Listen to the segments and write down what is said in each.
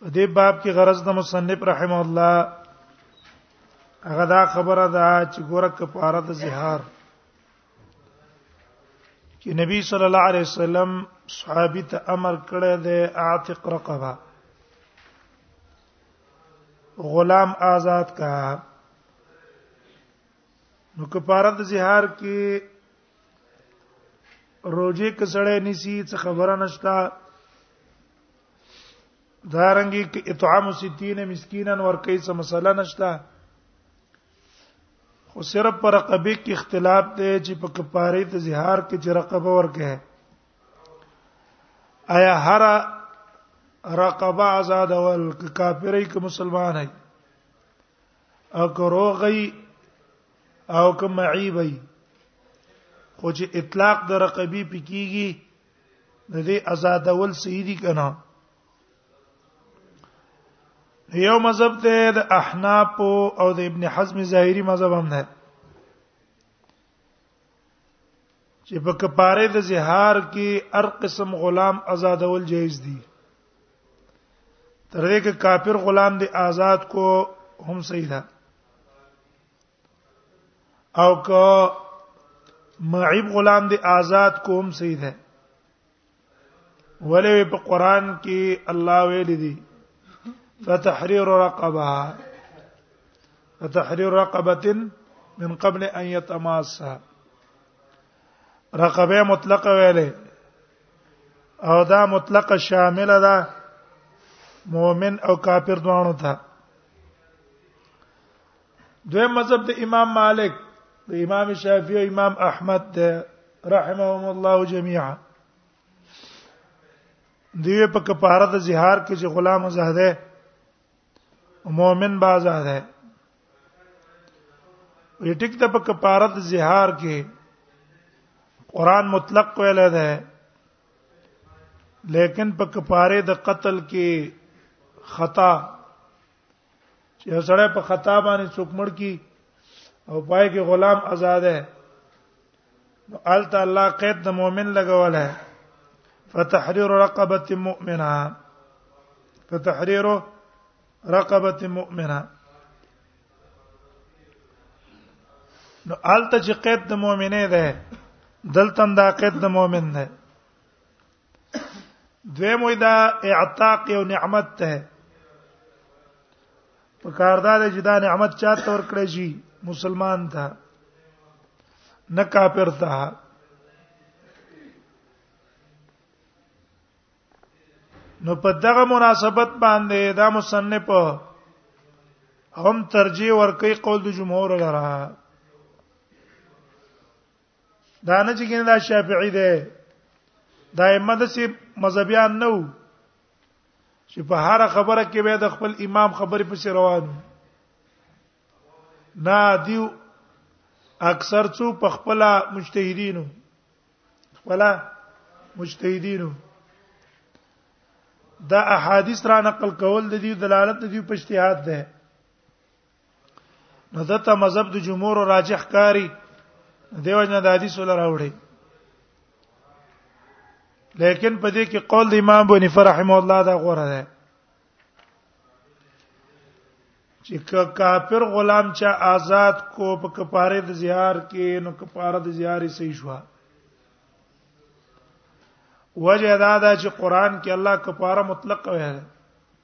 په دې باب کې غرض د مصنف رحم الله هغه دا خبره ده چې ګوره کفاره د زهار کې نبی صلی الله علیه وسلم صحابي ته امر کړی دی اعتق رقبه غلام آزاد کا نو کفاره د زهار کې روزه کسړې نسی څه خبره نشتا دا رنګي اطعام 60 مسکینا ورکې څه مسله نشته خو صرف پر رقبه کې اختلاف دی چې په کفاره ته زهار کې چې رقبه ورکه آیا هر رقبه آزاد ول کافرې کې مسلمان هي او کروغي او کوم عیبي خو چې اطلاق د رقبي پکېږي نو دې آزادول صحیح دي کنه یو مذهب ته د احناف او د ابن حزم ظاهری مذهب هم نه چې په کفاره د زهار کې هر قسم غلام آزادول جایز دي تر دې کې کافر غلام دی آزاد کو هم صحیح ده او که معیب غلام دی آزاد کوم سید ہے ولې په قران کې الله ویل دي فتحرير رقبه فتحرير رقبه من قبل ان يتماسها رقبه مطلقه ویلې او دا مطلقه شامله ده مؤمن او کافر دوانو ته دویم مذهب د امام مالک د امام شافعي او امام احمد ده رحمهم الله جميعا دیو په کفاره د زهار کې چې غلام آزاده مؤمن با آزاده وی ټیک ته په کفاره د زهار کې قران مطلق ویل ده لیکن په کفاره د قتل کې خطا چې یو سړی په خطا باندې څوک مړ کی او پای کې غلام آزاد ہے نو الته الله قید د مؤمن لګول ہے فتحرير رقبه مؤمنه فتحرير رقبه مؤمنه نو الته چې قید د مؤمنه ده دلته دا قید د مؤمن ده دویمو دا اعتاق یو نعمت ته په کاردار چې دا نعمت چاته ور کړی شي مسلمان ته نه کافر ته نو په دغه مناسبت باندې دا مصنف هم ترجیح ورکړي قول د جمهور لره دا نه چې ګنه دا شافعي دی دا ائمه د سي مذهبيان نه وو چې په هر خبره کې به د خپل امام خبرې پسې روانو نه دیو اکثر څو په خپل مجتهدینو خپل مجتهدینو دا احادیث را نقل کول د دې دلالت د دې په اجتهاد ده نو دته مذهب د جمهور راجح کاری دیو جن د حدیث ول راوړي لیکن په دې کې قول د امام بني فرحم الله دا غوړه ده چې کافر غلام چا آزاد کو په کفاره د زهار کې نو کفاره د زهار یې صحیح شو وجه دا ده چې قران کې الله کفاره مطلق وایي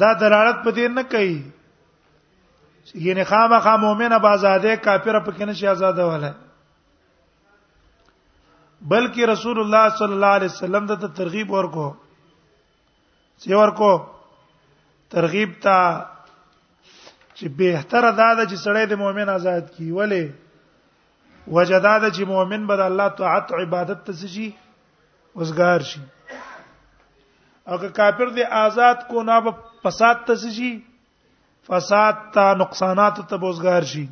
دا دلالت په دې نه کوي یعنی خامخا مؤمنه به آزاده کافر په کې نشي آزاده ولا بلکې رسول الله صلی الله علیه وسلم د ترغیب ورکو چې ورکو ترغیب ته چې به تر دا د چې سړی د مؤمن آزاد کی ولی وجدا د چې مؤمن بد الله طاعت عبادت ته شي وزګار شي او که کافر دی آزاد کو نه په فساد ته شي فساد ته نقصانات ته بوزګار شي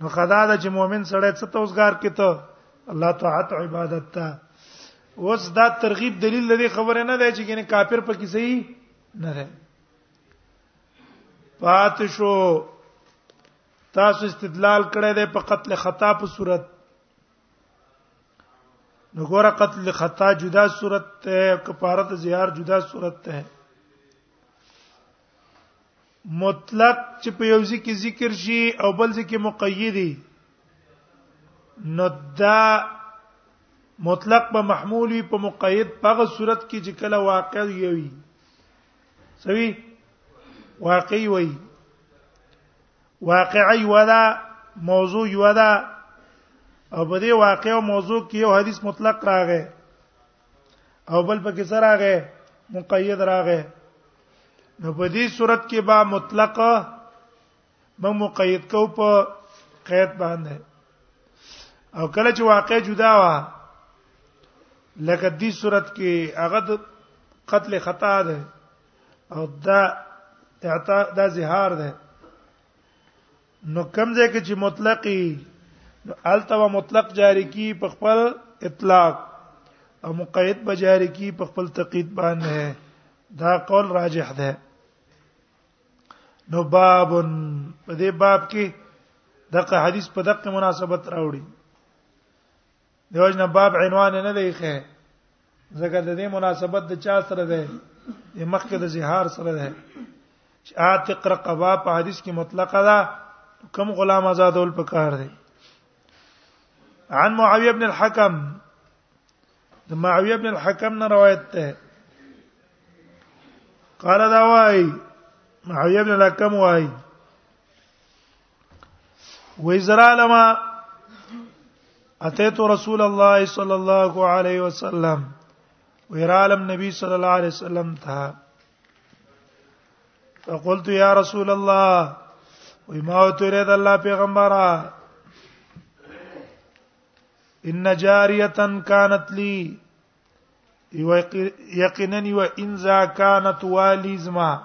نو خدا د چې مؤمن سړی څه توسګار کته الله طاعت عبادت ته اوس دا ترغیب دلیل لري خبره نه ده چې ګنې کافر په کیسه یې نه ده پات شو تاسو استدلال کړی دی په قتل خطا په صورت نو ګوره قتل خطا جدا صورت ته کفاره ته زهار جدا صورت ته مطلق چې په یو ځکه ذکر شي او بل ځکه مقیدی نو دا مطلق به محمول وي په مقید په صورت کې چې کله واقع وي سوي واقعي وي واقعي یو ده موضوع یو ده او په دې واقع او موضوع کې یو حدیث مطلق راغی او بل پکې سره راغی مقید راغی نو په دې صورت کې با مطلق موږ مقید کو په قید باندې او کله چې واقع جدا وا لکه دې صورت کې هغه قتل خطا ده او دا اعطا دا زهار ده نو کم ځای کې چې مطلقي التوا مطلق جاری کی په خپل اطلاق او مقید به جاری کی په خپل تقید باندې دا قول راجح ده نو باب په دې باب کې دغه حدیث په دغه مناسبت راوړي دیوژن باب عنوان نه دی ښه ځکه د دې مناسبت د چا سره ده د مخکې د زهار سره ده چې عاتق رقبه په حدیث کې مطلقه ده کم غلام آزادول پکار دی عن معاويه بن الحكم د معاويه بن الحكم نه روایت ده قال دا وای معاويه بن الحكم وای وای زرا لما اتيت رسول الله صلى الله عليه وسلم ويرالم نبي صلى الله عليه وسلم ته فقلت يا رسول الله وما تريد الله پیغمبره ان جاریه كانت لي یقینا و ان ذا كانت والي زما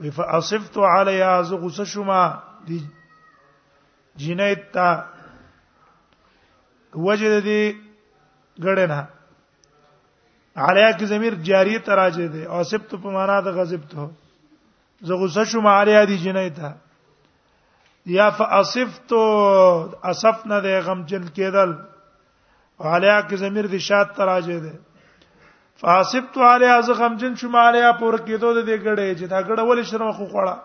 وی فاصفت علیا از غصه شوما دی جنایت تا وجد دی ګړنه علیا کی ضمیر جاری تراجه دی او سبت په معنا د غضب ته زه غصه شوم علیا دی جنایت تا یا فاصفت اسف نه دی غم جن کېدل علیا کې زمير د شاد تراجه ده فحسبت علیا ز غمجن شوم علیا پور کېدو د دې ګړې چې دا ګړه ولې شرم خو خوړه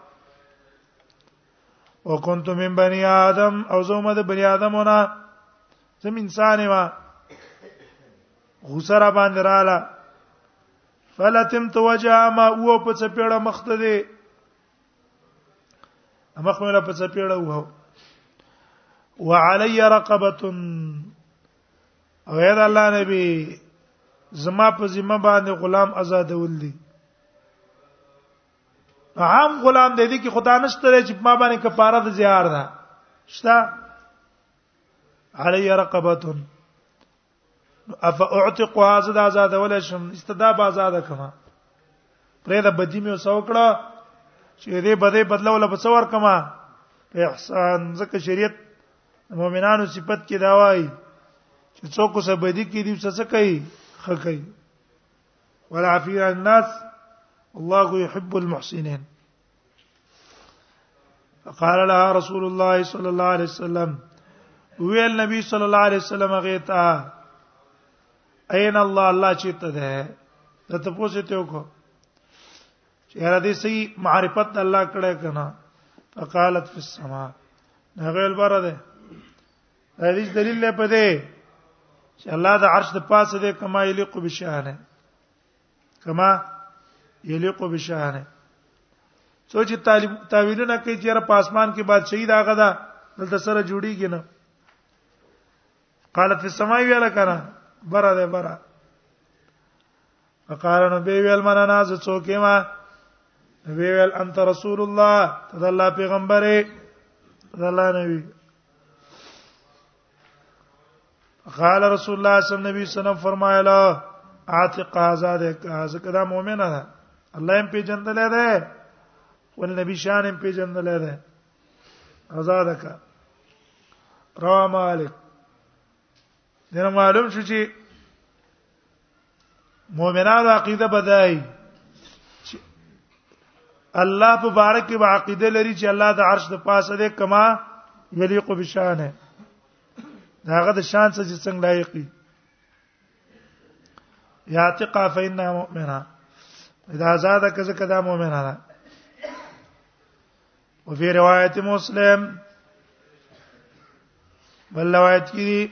وکنت من بني ادم او زومه د بني ادمونه زم انسان ما غسرا باندې رااله فلتم توجا ما او په څپېړه مخته دي اما خو لا په څپېړه وو وعلي رقبه او یا الله نبی زما په ذمہ باندې غلام آزادول دي عام غلام دی کې خدا نشته چې ما باندې کفاره د زیار ده شته علی رقبه اف اعتق هذا د آزاد ولا شم استدا با آزاد کما پرې د بدی مې وسو کړه چې دې بده بدله ولا بسور کما احسان ځکه شریعت مؤمنانو صفت کې دا وایي چې څوک څه بدی کې دي څه کوي خه کوي ولا عفی الناس الله يحب المحسنين فقال لها رسول الله صلى الله عليه وسلم ویل نبی صلی الله علیه وسلم غیتا اين الله الله چې ته ده ته تاسو ته وکړه چې هر دې سي معرفت الله کړه کنه فقالت في السماء هغه البر ده حدیث دلیل له پدې چې الله د عرش د پاسه ده کما یلیق بشانه کما یلیق بشانه څو چې طالب تعویلونه کوي چې را پاسمان کې بادشاہي دا غدا دلته سره جوړیږي نه قالت السماء ویلا کرا برا ده برا فقال نبی ویل من انا ز څوک ما نبی ویل انت رسول الله ته الله پیغمبره ته الله نبی قال رسول الله صلی الله علیه وسلم فرمایله عاتق آزاد ځکه دا مؤمن ده الله هم پیژندل دی ول نبی شان هم پیژندل دی آزاد کا روا مالک دنه معلوم شو چې مؤمنانو عقیده بدای الله په بارک کې عقیده لري چې الله د عرش د پاسه دی کما یلیق بشانه داغه د شان څخه چې څنګه لایق دی یاتقا فینا مؤمنا اذا آزاد کزه کدا مؤمنا ده وفي روایت مسلم بل روایت کې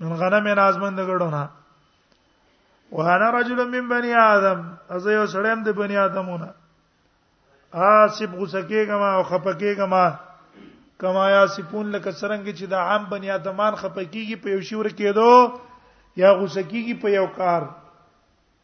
من غنم نازمن د ګډونه وانا رجل من بني ادم از یو سړیم د بني ادمونه آسب غوسه کېګم او خپه کېګم کما یا سپون لکه سرنګ چې د عام بني ادمان خپه کېږي په یو شور کېدو یا غوسه کېږي په یو کار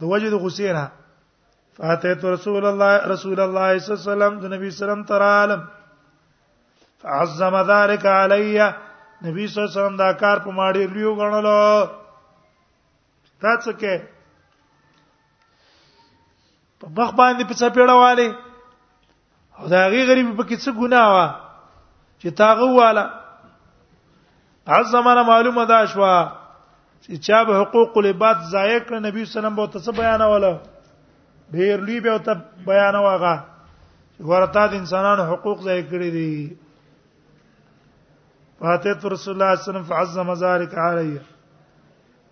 د وجه د غصې نه فاتت رسول الله رسول الله صلی الله علیه وسلم د نبی سلام تر عالم فعظم ذلك علی نبی صلی الله علیه وسلم دا کار په ماړی لیو غنلو تا څه کې په مخ باندې په څپېړه والی او دا غي غریب په کې څه ګناه وا چې تاغه والا عظمانه معلومه دا شو چې چا به حقوق العباد ضایع کړ نبی صلی الله علیه وسلم به تاسو بیانوله ډیر لوی به ته بیانواغه ورته د انسانانو حقوق ضایع کړی دي فاتت رسول الله صلی الله علیه وسلم فعظم ذلك علیه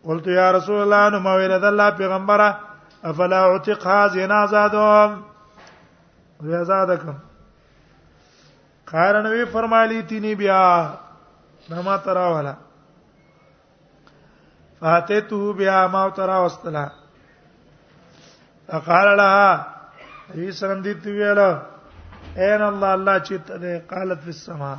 قلت یا رسول الله نو ما ویل د الله پیغمبره افلا اعتق هذه نازادهم یا زادکم قال نبی فرمایلی تینی بیا نما ترا والا فاتته بیا ما ترا واستلا فقال لها ای سلام دې تی ویل اين الله الله چې ته قالت في السماء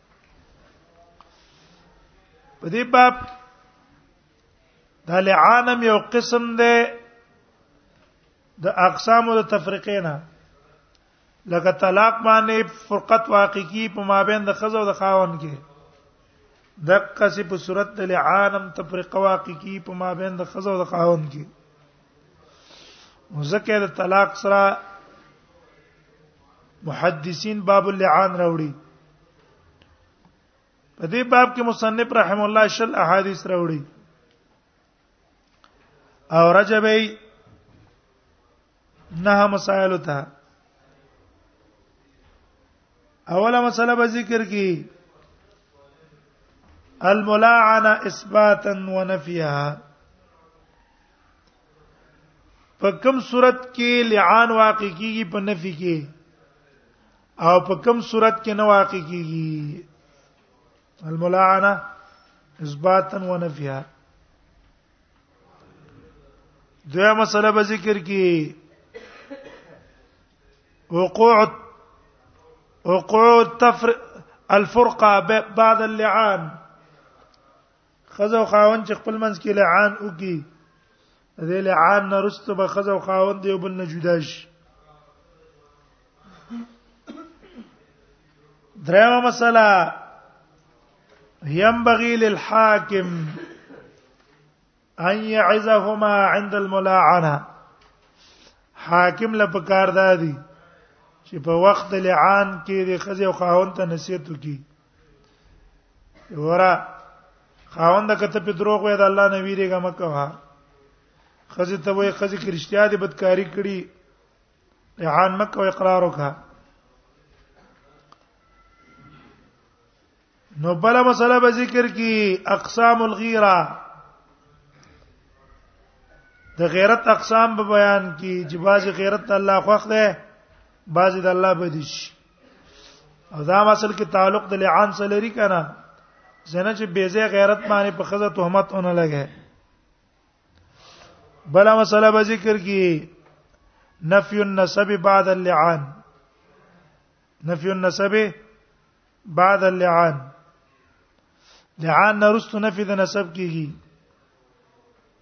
په دې باب د لعانم یو قسم دی د اقسام او د تفریقینا لکه طلاق باندې فرقت واقع کی په مابین د خزو او د خاون کې دقه سی په صورت د لعانم تفریقه واقع کی په مابین د خزو او د خاون کې مزکه د طلاق سره محدثین باب اللعان راوړي په دې باب کې مصنف رحم الله شل احادیث راوړي او رجبی نه مسائل ته اوله مسله به ذکر کی الملاعنه اثباتا ونفيها په کوم صورت کې لعان واقع کیږي په نفي کې او په کوم صورت کې نه واقع کیږي الملاعنه اثباتا ونفيا دوه مسله به ذکر کی وقوع وقوع التفر الفرقه بعد اللعان خزو خاون چې خپل منځ کې لعان وکي دې لعان نه رسته به خزو خاون دی بل نه جدا شي درېمه مسله ينبغي للحاكم ان يعزهما عند الملاعنه حاکم له پکار دادی چې په وخت لعان کې د خزه او خاون ته نصیحت وکړي ورا خاوند کته په دروغ وې د الله نبی ریګه مکه وا خزه ته وې خزه کې رښتیا دي بدکاری کړي اعان مکه او اقرار وکړه نو بل مسله به ذکر کی اقسام الغیره د غیرت اقسام به بیان کی چې بعضی غیرت الله خوښ ده بعضی د الله بدیش او دا مسل کې تعلق د لعان سره لري کنه زنه چې بیزه غیرت باندې په خزه تهمت اون لګي بل مسله به ذکر کی نفی النسب بعد اللعان نفی النسب بعد اللعان لعان نرست نفی د نسب کیږي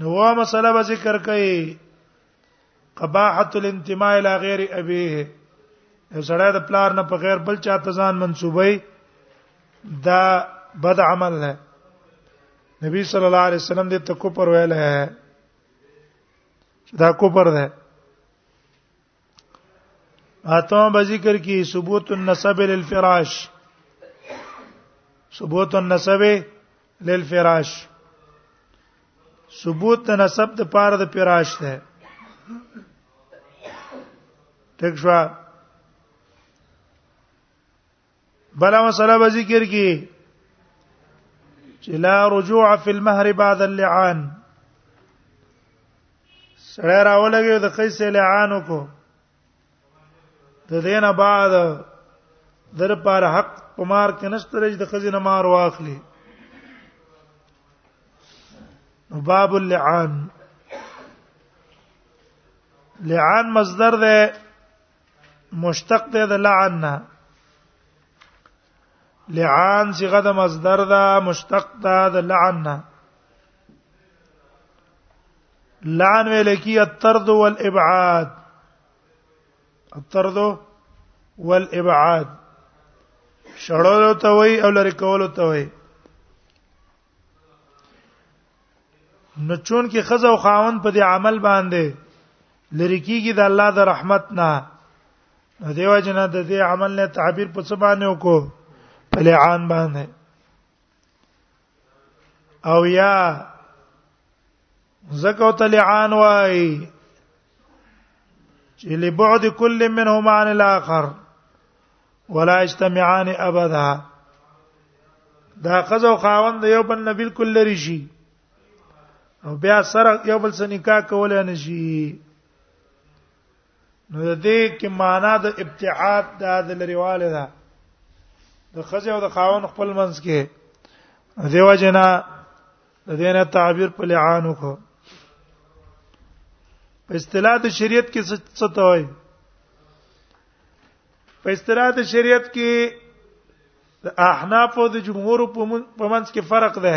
نو مسله به ذکر کړي قباحه الانتماء الى غیر ابيه یو سړی د پلار نه په غیر بل چاته ځان منسوبوي دا بد عمل نه نبی صلی الله علیه وسلم دې تکو پر ویل ہے دا کو پر ده اتم به ذکر کی ثبوت النسب للفراش ثبوت النسب للفراش ثبوت د نسب د پاره د فراش ده ټیک شو بل مسله به ذکر کی چې لا رجوع فی المهر بعد اللعان سره راولګي د قیس لعان کو د دینه بعد در پر حق پمار کې نشترج د خزینه مار واخلي باب اللعان لعان مصدر ده مشتق ده د لعن نه لعان صيغه د مصدر ده مشتق ده د لعن نه لعن ویل کی الطرد والابعاد الطرد والابعاد شړلو ته وای او لری کولو ته وای نو چون کې خزه او خاون په دې عمل باندې لری کیږي د الله د رحمت نه دیو جنا د دې عمل نه تعبیر په څه باندې وکړو په لعان باندې او یا زکو تلعان وای چې لبعد كل منهما عن الاخر ولا اجتمعان ابدا دا خزو خاوند یو بل نه بالکل لري شي او بیا سره یو بل سره نکاح کولای نه شي نو د دې کې معنا د ابتعاد د لريواله ده د خځه او د خاون خپل منځ کې دیو جنا د دینه تعبیر په لعان وکړو په اصطلاح د شریعت کې څه ته وایي په اصطلاح د شریعت کې د احناف او د جمهور په منځ کې فرق ده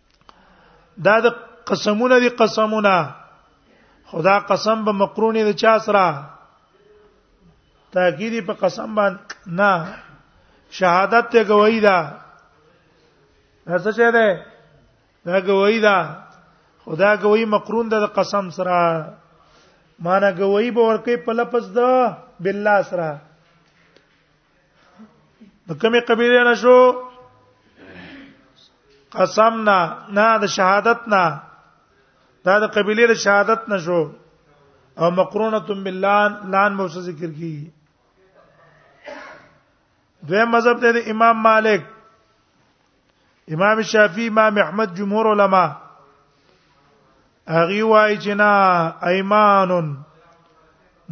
دا د قسمونه دي قسمونه خدا قسم به مقرونی د چا سره تاکید په قسم باندې نه شهادت ته گواہی ده هرڅه شه ده دا گواہی ده خدا گواہی مقرون ده د قسم سره معنی گواہی به ورکه په لفظ ده بالله سره د کومې قبيله نه شو قسم نه نه د شهادت نه دا د قبيله د شهادت نه شو او مقرونه بالله لان مو څه ذکر کی دوی مذهب ته امام مالک امام شافعی امام احمد جمهور علما اغي وای چې نه ايمان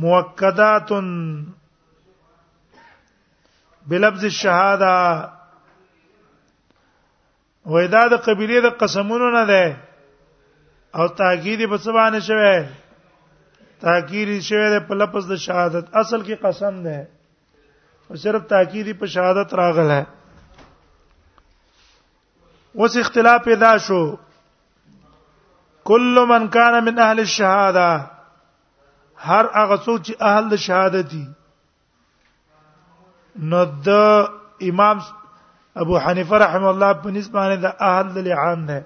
موکداتن بلفظ الشهاده وای دا د قبيله د قسمونو نه ده او تاکید په څه باندې شوی تاکید شوی د په لفظ د شهادت اصل کې قسم ده او صرف تاکید په شهادت راغله وس اختلاف پیدا شو کل من کان من اهل الشهاده هر هغه څوک چې اهل د شهادت دي نو د امام ابو حنیفه رحم الله په نسبانه د اهل د لعان ده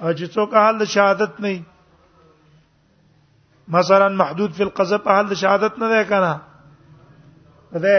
او چې څوک اهل د شهادت نه مثلا محدود فی القذف اهل د شهادت نه ده کنه ده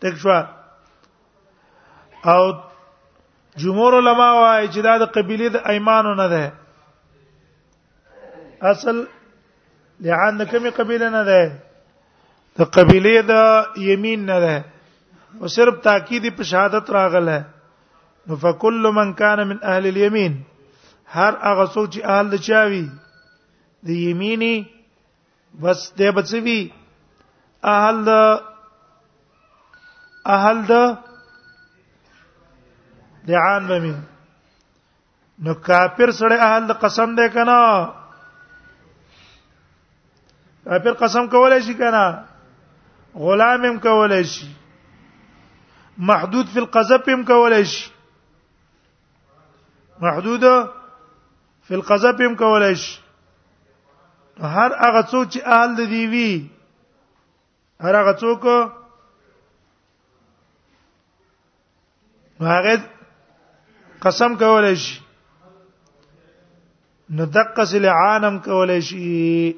تک شو او جمهور علما وايي چې دا د قبيله د ايمانو نه ده اصل لعان د کومه قبيله نه ده د قبيله د يمين نه ده او صرف تاکید په شهادت راغله نو فكل من كان من اهل اليمين هر هغه څوک چې اهل د چاوي د يميني بس دې بچوي اهل د اهل د دعان بمي نو کافر سره اهل د قسم دې کنه کافر قسم کولای شي کنه غلام هم کولای شي محدود فی القذف هم کولای شي محدود فل قذف هم کولای شي هر هغه څوک چې اهل د دی وی هر هغه څوک هغه قسم کولای شي نو دقه سل عانم کولای شي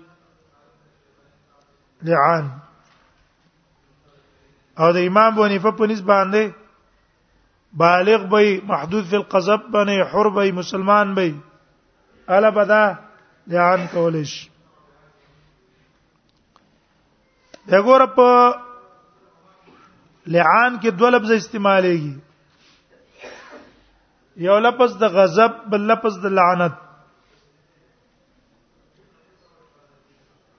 لعان او د امام بونیفه په نسبت باندې بالغ به محدود فی القذب باندې حر به مسلمان به الا بدا لعن کولیش دغه په لعان کې دوه لفظ استعمالېږي یو لفظ د غضب بل لفظ د لعنت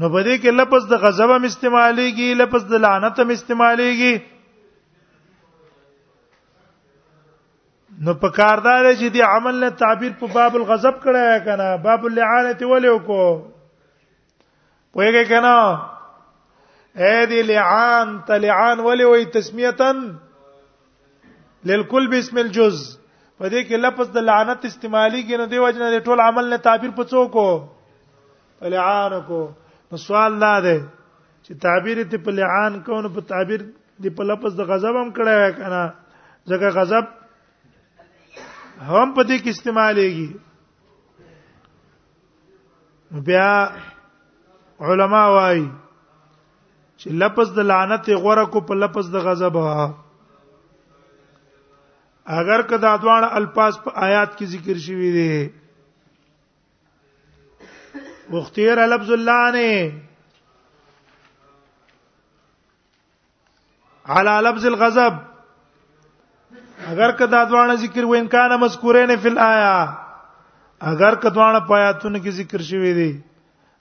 نو په دې کې لفظ د غضب هم استعمالېږي لفظ د لعنت هم استعمالېږي نو په کاردار چې دی عمل نه تعبیر په باب الغضب کړه کنه باب اللعانه ولې وکړو پوهیږئ کنه اې دې لعان ته لعان ولې وې تسمیتن للکل بسم الجز په دې کې لفظ د لعنت استعمالي کې نو دی وجنه د ټول عمل نه تعبیر په څو کو په لعان کو نو سوال دا دی چې تعبیر ته په لعان کو نو په تعبیر دی په لفظ د غضب هم کړه وای کنه ځکه غضب هم په دې کې استعمالېږي بیا علما وايي چې لفظ د لعنت غوړه کو په لفظ د غضب اگر کدا دوان الفاظ په آیات کې ذکر شوی دی مختیر لفظ الله نه على لفظ الغضب اگر کدا دوان ذکر وین کان مذکورین فی الایا اگر کدوان پیاتون کې ذکر شوی دی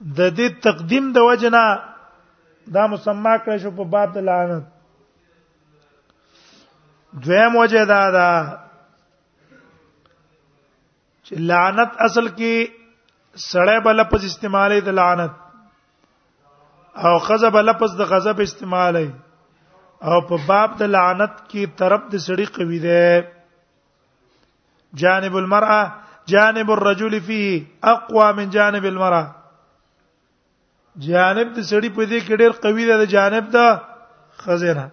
د دې تقدیم د وجنا دا مسما کړی شو په باب د لعنت دویم وجه دا ده چې لعنت اصل کې سړی بل لفظ استعمالې د لعنت او غضب لفظ د غضب استعمالې او په باب د لعنت کې طرف د سړی قوی ده جانب المرأه جانب الرجل فيه اقوى من جانب المرأه جانب د سړی په دې کې ډېر قوي دی د جانب دا خزینه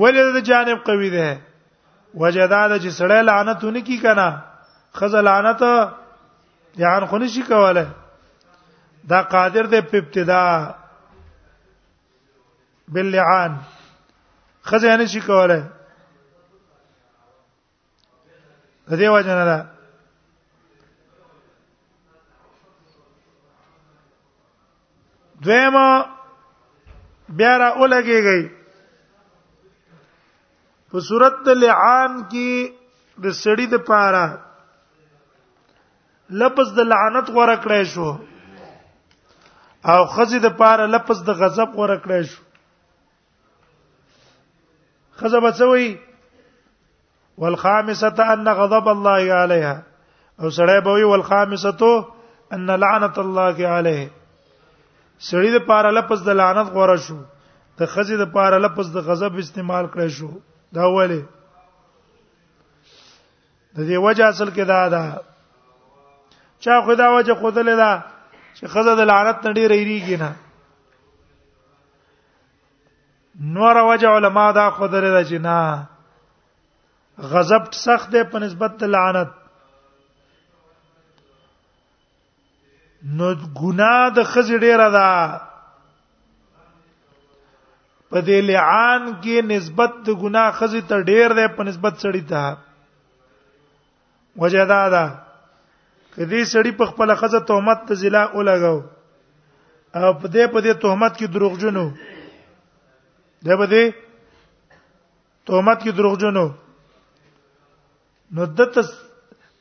ولې د جانب قوي دی وجدا د چې سړی لعنت ونی کی کنه خزه لعنت یان خو نشي کوله دا قادر دی په ابتدا باللعان خزه نه شي کولای د دې وجه نه ده دویمه بیا را ولګيږي په صورت د لعان کې د سړی د پاره لفظ د لعنت غوړه کړی شو او خزه د پاره لفظ د غضب غوړه کړی شو خزه بچوي والخامسه ان غضب الله عليها او سړی به وي والخامسه ان لعنت الله عليه سړی د پاره لفظ د لعنت غوړه شو د خزه د پاره لفظ د غضب استعمال کړی شو دا وله د دې وجه اصل کې دا ده چا خدا وجه خودل دا چې خزه د لعنت نه ډیر ایریږي نه نور وجه علما دا خودل دا چې نه غضب سخت دی په نسبت د لعنت نو ګناه د خزې ډیره ده په دې لعان کې نسبت د ګناه خزې ته ډیر ده په نسبت سړی ته وجه دا ده کدی سړی په خپل خزه تهمت ته زلا ولګاو او په دې په دې تهمت کې دروغجنو دا به دې تهمت کې دروغجنو نو دته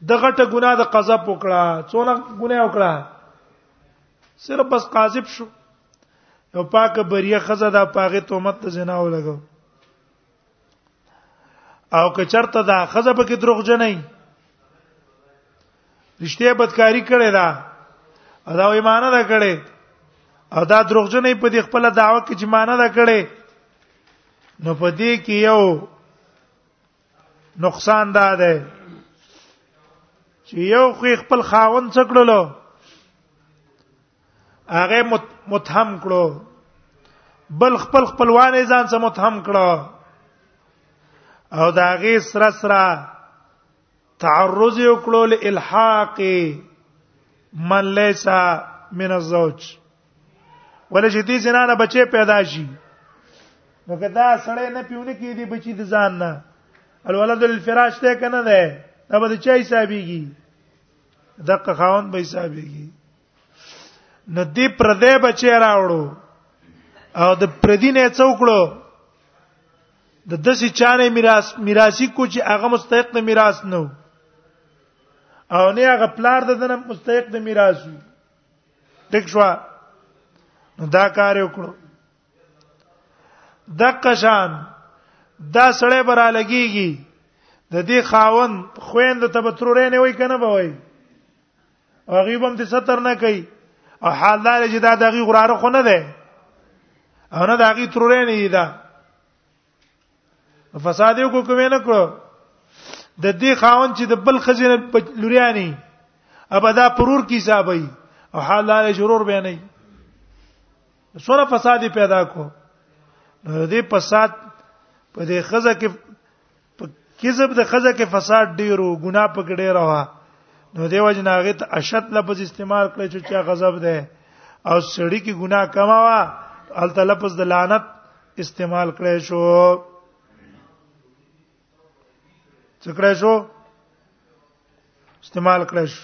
د غټه ګناه د قذف وکړه څونه ګناه وکړه صرف بس قاذف شو یو پاکه بریه خزه دا پاغه تومت ته زنا ولګو او که چرته دا خزه په کې دروغ جنې رښتیا بدکاری کړي دا دا ایمانه دا کړي او دا دروغ جنې په دې خپل دعوه کې چې مانه دا کړي نو په دې کې یو نقصان دا ده چې یو خو خپل خاون څکړلو هغه متهم کړو بل خپل خپلوان ځان سره متهم کړو او دا غي سره سره تعرض یو کړو له الحاق من ليس من الزوج ولې چې دې زنانه بچي پیدا شي نو کدا سړی نه پیونه کې دي بچي د ځان نه الولد الفراش ته کنه ده دا به چا حسابيږي دغه خاون به حسابيږي نو دې پردې بچي راوړو او د پردي نه څوکړو د دسی چانه میراث میراثي کو چې هغه مستحق د میراث نه او نه هغه پلار د دنه مستحق د میراث وي ټیک شو نو دا کار وکړو دغه شان دا سړی برا لګیږي د دې خاون خويند ته بترورې نه وای کنه به وای او غیبم دې ستر نه کوي او حال دا چې دا دغه غراره خو نه ده او نه دغه ترورې نه دی دا فساد یو کو کوي نه کړو د دې خاون چې د بل خزینه لوريانی ابدا پرور کی حسابي او حال له شرور به نه سره فساد پیدا کو نو دې فساد په دې خزه کې کذب د خزه کې فساد ډیرو ګنا پکې ډیره وا نو دیو جن هغه ته اشد لفظ استعمال کړی چې چا غضب ده او سړی کې ګنا کما وا الته لفظ د لعنت استعمال کړی شو څه کړی شو استعمال کړی شو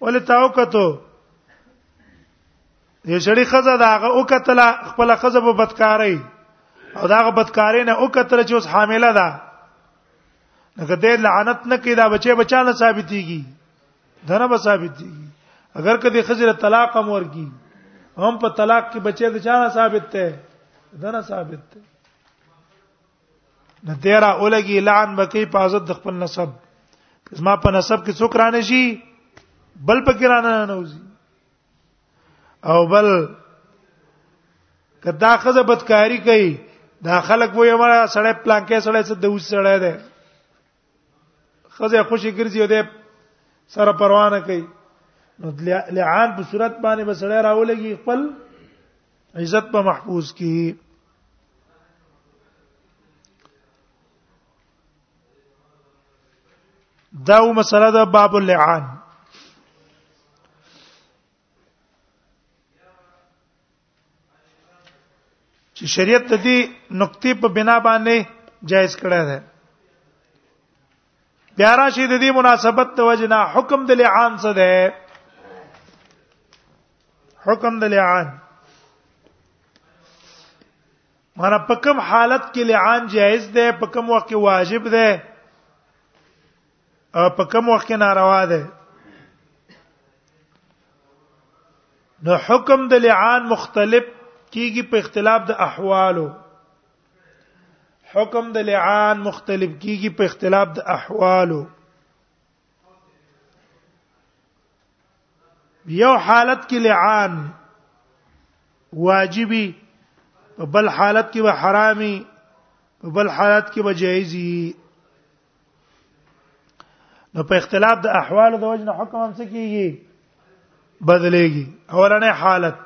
ولې تاو کتو یو شړی خزه دا هغه او کتله خپل خزه په بدکاری او دا هغه بدکاری نه او کتله چې اوس حامله ده لکه دې لعنت نه کیدا بچي بچا نه ثابتيږي دنه به ثابتيږي اگر کدی خزر طلاق هم ورکی هم په طلاق کې بچي د چا نه ثابت ده دنه ثابت ده نه تیرا اولګي لعن بکی په عزت د خپل نسب زما په نسب کې څوک رانه شي بل پکې رانه نه وځي او بل کدا خزه بدکاری کوي دا خلک وې ما سړی پلان کې سړی څه د اوس سړی دی خزه خوشي ګرځي دی سره پروانه کوي نو لعان په صورت باندې بسړی راولږي خپل عزت په محفوظ کی دا و مسله ده باب اللعان چې شریعت د دې نقطې په بنا باندې جائز کړی دی بیا راشي د دې مناسبت د وجنا حکم د لعان څه ده حکم د لعان مانا په کوم حالت کې لعان جائز ده په کوم وخت کې واجب ده په کوم وخت کې ناروا ده نو حکم د لعان مختلف کیږي په اختلاف د احوالو حکم د لعان مختلف کیږي په اختلاف د احوالو یو حالت کې لعان واجبي په بل حالت کې به حرامي په بل حالت کې به جایزي نو په اختلاف د احوال د وجنه حکم هم څه کیږي بدلېږي اولنې حالت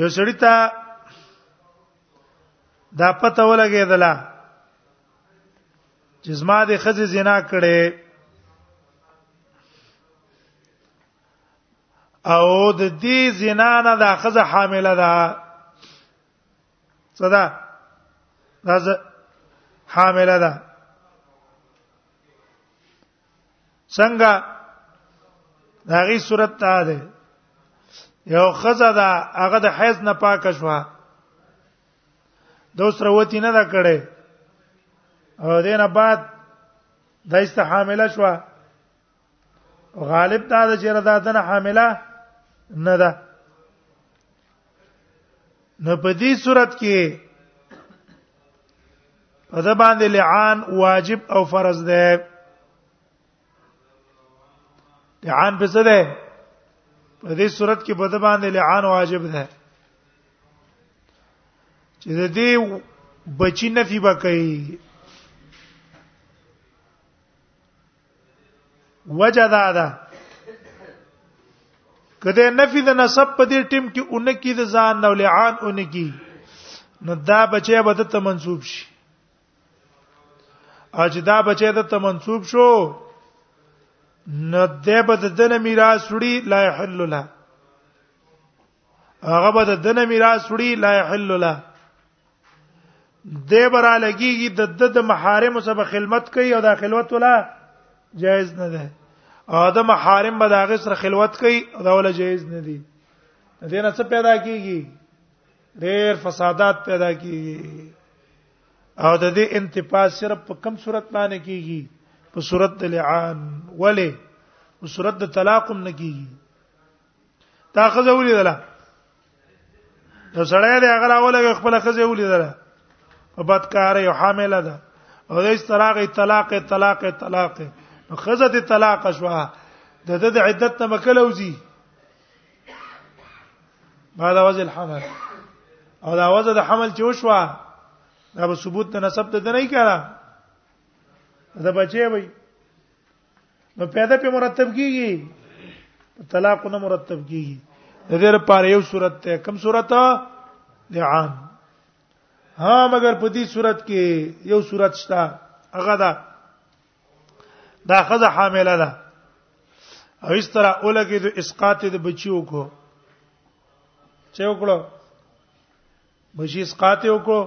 یو سړی ته دا پته ولګېدله چې زما د خزې زنا کړي او د دې زنا نه دا خزه حامله ده صدا دا حامله ده څنګه داغي صورت ته ده یو خزه ده هغه د حیض نه پاک شوه دوسر وتی نه دا کړي او دینه بعد د استحامله شوه غالب دا د چیرې دا دنه حامله نه ده نو په دې صورت کې په د باندې لعان واجب او فرض ده لعان په څه ده په دې صورت کې په د باندې لعان واجب ده چې د دې بچی نفي بکې وجه دا ده کله نفي د نسب په دې ټیم کې اونکی د ځان نو لعان اونکی نو دا بچي به د منسوب شي اج دا بچي د منسوب شو نو د به د دنه میراث وړي لا يحل له هغه به د دنه میراث وړي لا يحل له دې برا لګيږي د د د محارم سره خدمت کوي او دا خلوت ولا جایز نه ده او د محارم به دا غسر خلوت کوي او دا ولا جایز نه دي دې نه څه پیدا کیږي ډېر فسادات پیدا کیږي او د دې انتفاع صرف په کم صورت باندې کیږي په صورت د لعان ولې په صورت د طلاق هم نه کیږي تا خزه ولیدله نو سړی دی هغه راولګ خپل خزه ولیدله په بدکار یو حامله ده او د استراغ طلاق طلاق طلاق نو خزه ته طلاق شوه د د عدت نه مکلو زی بعد وزن الحمل او دا وزن د حمل چې وشوه دا به ثبوت د نسب ته نه کړه دا بچي وي نو پیدا په مرتب کیږي طلاق نه مرتب کیږي د دې لپاره یو صورت ته کم صورت دی عام ها مگر په دې صورت کې یو صورت شته هغه دا دا خزه حامله ده او اس طرح اولګي د اسقاط د بچیو کو چې وکړو بچی اسقاط وکړو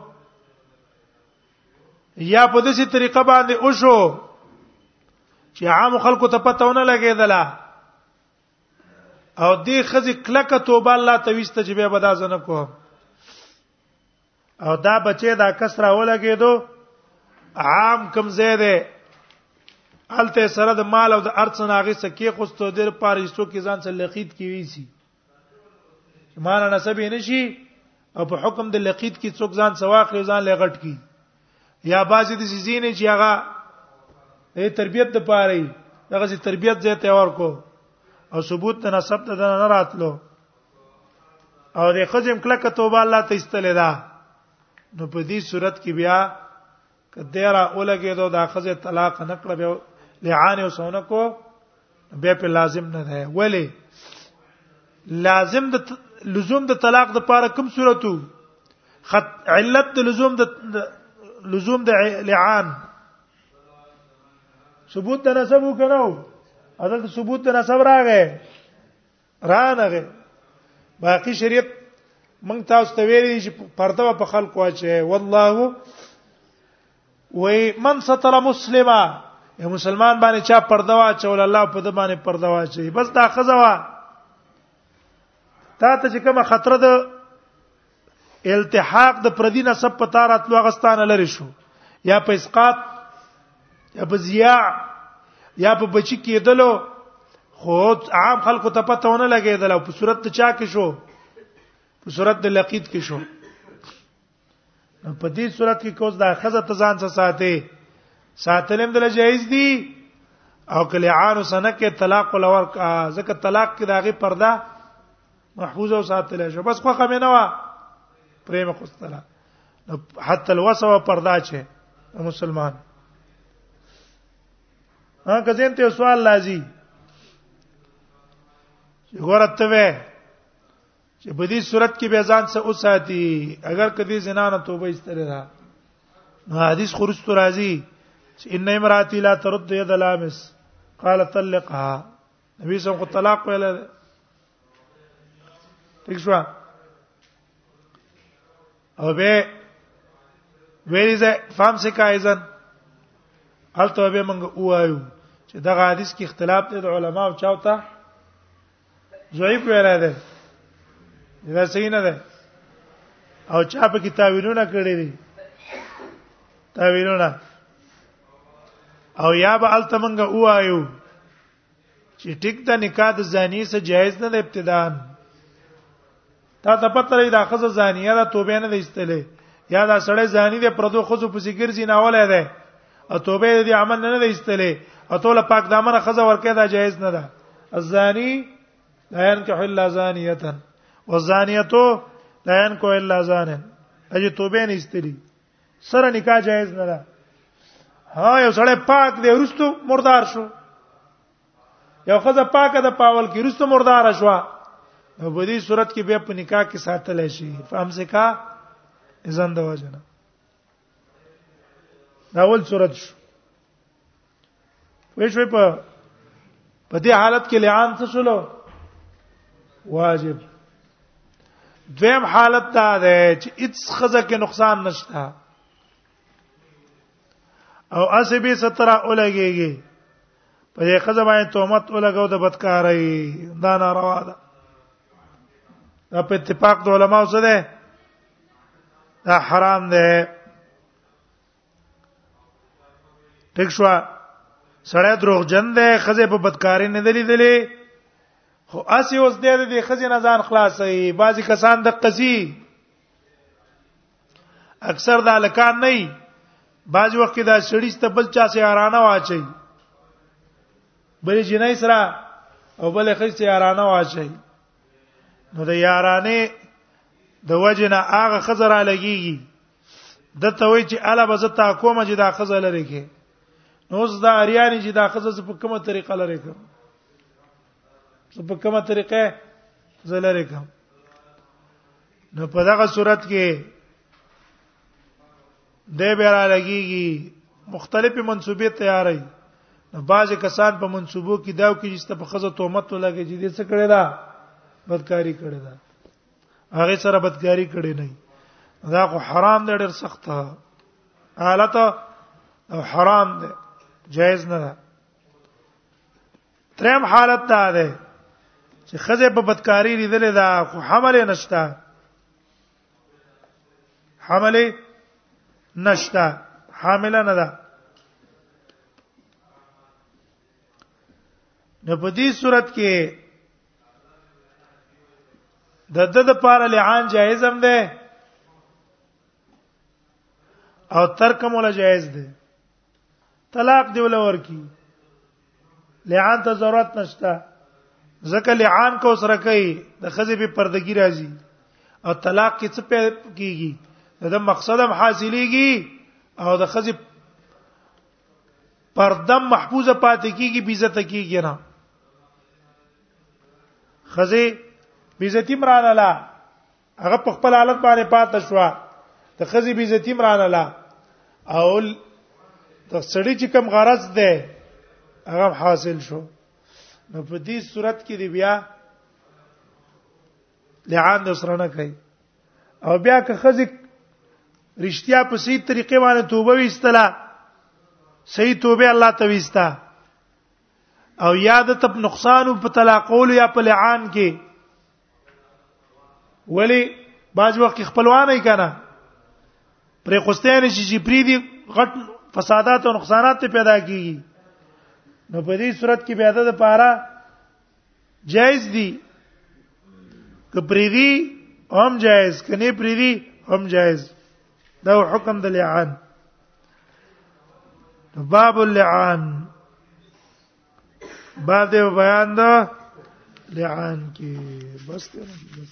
یا په دې طریقه باندې وشو چې عام خلکو ته پته ونه لګیدله او دې خزي کلکه توبه الله تويسته چې به بدا زنه کو او دا بچي دا کسره ولګیدو عام کم زیاده الته سره د مال او د ارڅ ناغي سکه خوستو در پاریستو کې ځان څخه لقید کیوي سي معنی نسب نه شي او په حکم د لقید کې څوک ځان سواق یو ځان لغټ کی یا بعضی د سیزین چې هغه د تربیت د پاره دغه چې تربیت ځای ته ورکو او ثبوت د نسب ته نه راتلو او د خزم کلک توبه الله ته استلې ده نو په دې صورت کې بیا کدی را اولګې دو دا خزه طلاق نه کړ به لعان او سونه کو به په لازم نه ده ولی لازم د لزوم د طلاق د پاره کوم صورتو خط علت د لزوم د لزوم د لعان ثبوت د نسب وکړو اصل ثبوت د نسب راغی رانغه باقی شریعت مونږ تاسو ته ویلي چې پرده په خلکو اچي والله وای من ستر مسلمه یا مسلمان باندې چا پرده واچول الله په دې باندې پرده واچي بس دا خزوا تا ته چې کومه خطر ده التحاق د پردي نسب په تار اتلو غستانه لري شو یا په اسقاط یا په ضیاع یا په بچی کېدلو خو عام خلکو ته پته ونه لګېدل او په صورت ته چا کې شو په صورت د لقید کې شو په دې صورت کې کوز د اخذ ته ځان څه ساتي ساتلم دل جایز دي او کله عار سنه کې طلاق ولور ځکه طلاق کې داغه پرده محفوظ او ساتل شو بس خو خمه نه وا پریم خوستلا نو حتی الوسو پردا چه مسلمان ها کزین ته سوال لازی ورته وې چې په دې صورت کې به ځان څه اوساتی اگر کدی زنا نه توبه استره ده نو حدیث خروج تو راځي چې ان امراتی لا ترد يد لامس قال طلقها نبی صلی الله طلاق ویل دی ٹھیک شو او به ویری زه فهم څه کایزن الته به موږ وایو چې دا حدیث کې اختلاف دی د علما او چاوتا ضعیف ویل دی دا صحیح نه ده او چا په کتابونو کړی دی تاویلونه او یا به التمنګ اوایو چې ټیک د نکاح د زانی سره جایز نه دی ابتداء تا ته پته لري دا خزه زانیه ده توبه نه ایستلې یا دا سړی زانی دی پردو خزو په ذکر زی ناولای دی او توبه دې عمل نه نه ایستلې او ټول پاک دامن خزه ورکه دا جایز نه ده الزانی لا ينكح الا زانیه والزانیه لا ينكح الا زانن اجي توبه نه ایستلې سره نکاح جایز نه ده ها یو سړی پاک دی ورستو مردار شو یو خزه پاکه ده پاول کې ورستو مردار شو نو په دې صورت کې به په نکاح کې ساتل شي فهم څه کا اذن د وجنه دا اول صورت شو وښوي په په دې حالت کې لعان څه شلو واجب دویم حالت دا ده چې هیڅ خزه کې نقصان نشته او اسې به سترا اولګيږي په دې خزه باندې تهمت اولګاو د بدکارۍ دا ناروا ده دا په اتفاق د علماو سره ده دا حرام ده ټیک شو سړی دروغجن دی خزه په بدکاری نه دلی دلی خو اسی اوس دې دې خزه نه ځان خلاصي بعضی کسان د قصي اکثر د الکان نه بعض وخت دا شړی ست بل چا سي ارانه واچي بل جنای سره او بل خې سي ارانه واچي نو د یارانه د وجنه هغه خزر لګيږي د ته وی چې الا به زتا کومه چې دا خزه لري کې نو اوس دا اریانی چې دا خزه په کومه طریقه لري کې په کومه طریقه زلره کې نو په دغه صورت کې د بیره لګيږي مختلفه منسوبې تیارې نو بعض کسان په منسوبو کې داو کې چې په خزه تهمت لګي چې دې څه کړی دا بدکاری کړی دا هغه سره بدګاری کړي نه دا خو حرام دی ډېر سخت حالت او حرام دی جایز نه ده تریم حالت دا ده چې خزه په بدکاری لیدل دا خو حمل نشتا حمل نشتا حامل نه ده نو په دې صورت کې د د د پاره لعان جایز هم ده او ترک هم ولا جایز ده طلاق دی ولا ورکی لعان ته ضرورت نشته ځکه لعان کو سره کوي د خزې په پردګی راځي او طلاق کې څه کیږي دا مقصد هم حاصلېږي او د خزې پردم محفوظه پاتې کیږي بیزت کیږي نه خزه بیزتی مران الله هغه په خپل حالت باندې پاتې شو د خزه بیزتی مران الله او د سړی چې کم غرض ده هغه حاصل شو نو په دې صورت کې دی بیا لعان د سره نه کوي او بیا که خزک رښتیا په صحیح طریقې باندې توبه وستله صحیح توبه الله ته وستا او یاد ته نقصان په طلاقول یا په لعان کې ولی باج وخت خپلوان نه کنا پر قستین شي چې پری دی غټ فسادات او نقصانات پیدا کیږي نو په دې صورت کې بیا د پاره جائز دي کپریدي هم جائز کني پریدي هم جائز دا حکم د لعان باب اللعان باب بیان دا لعان کې بس ته بس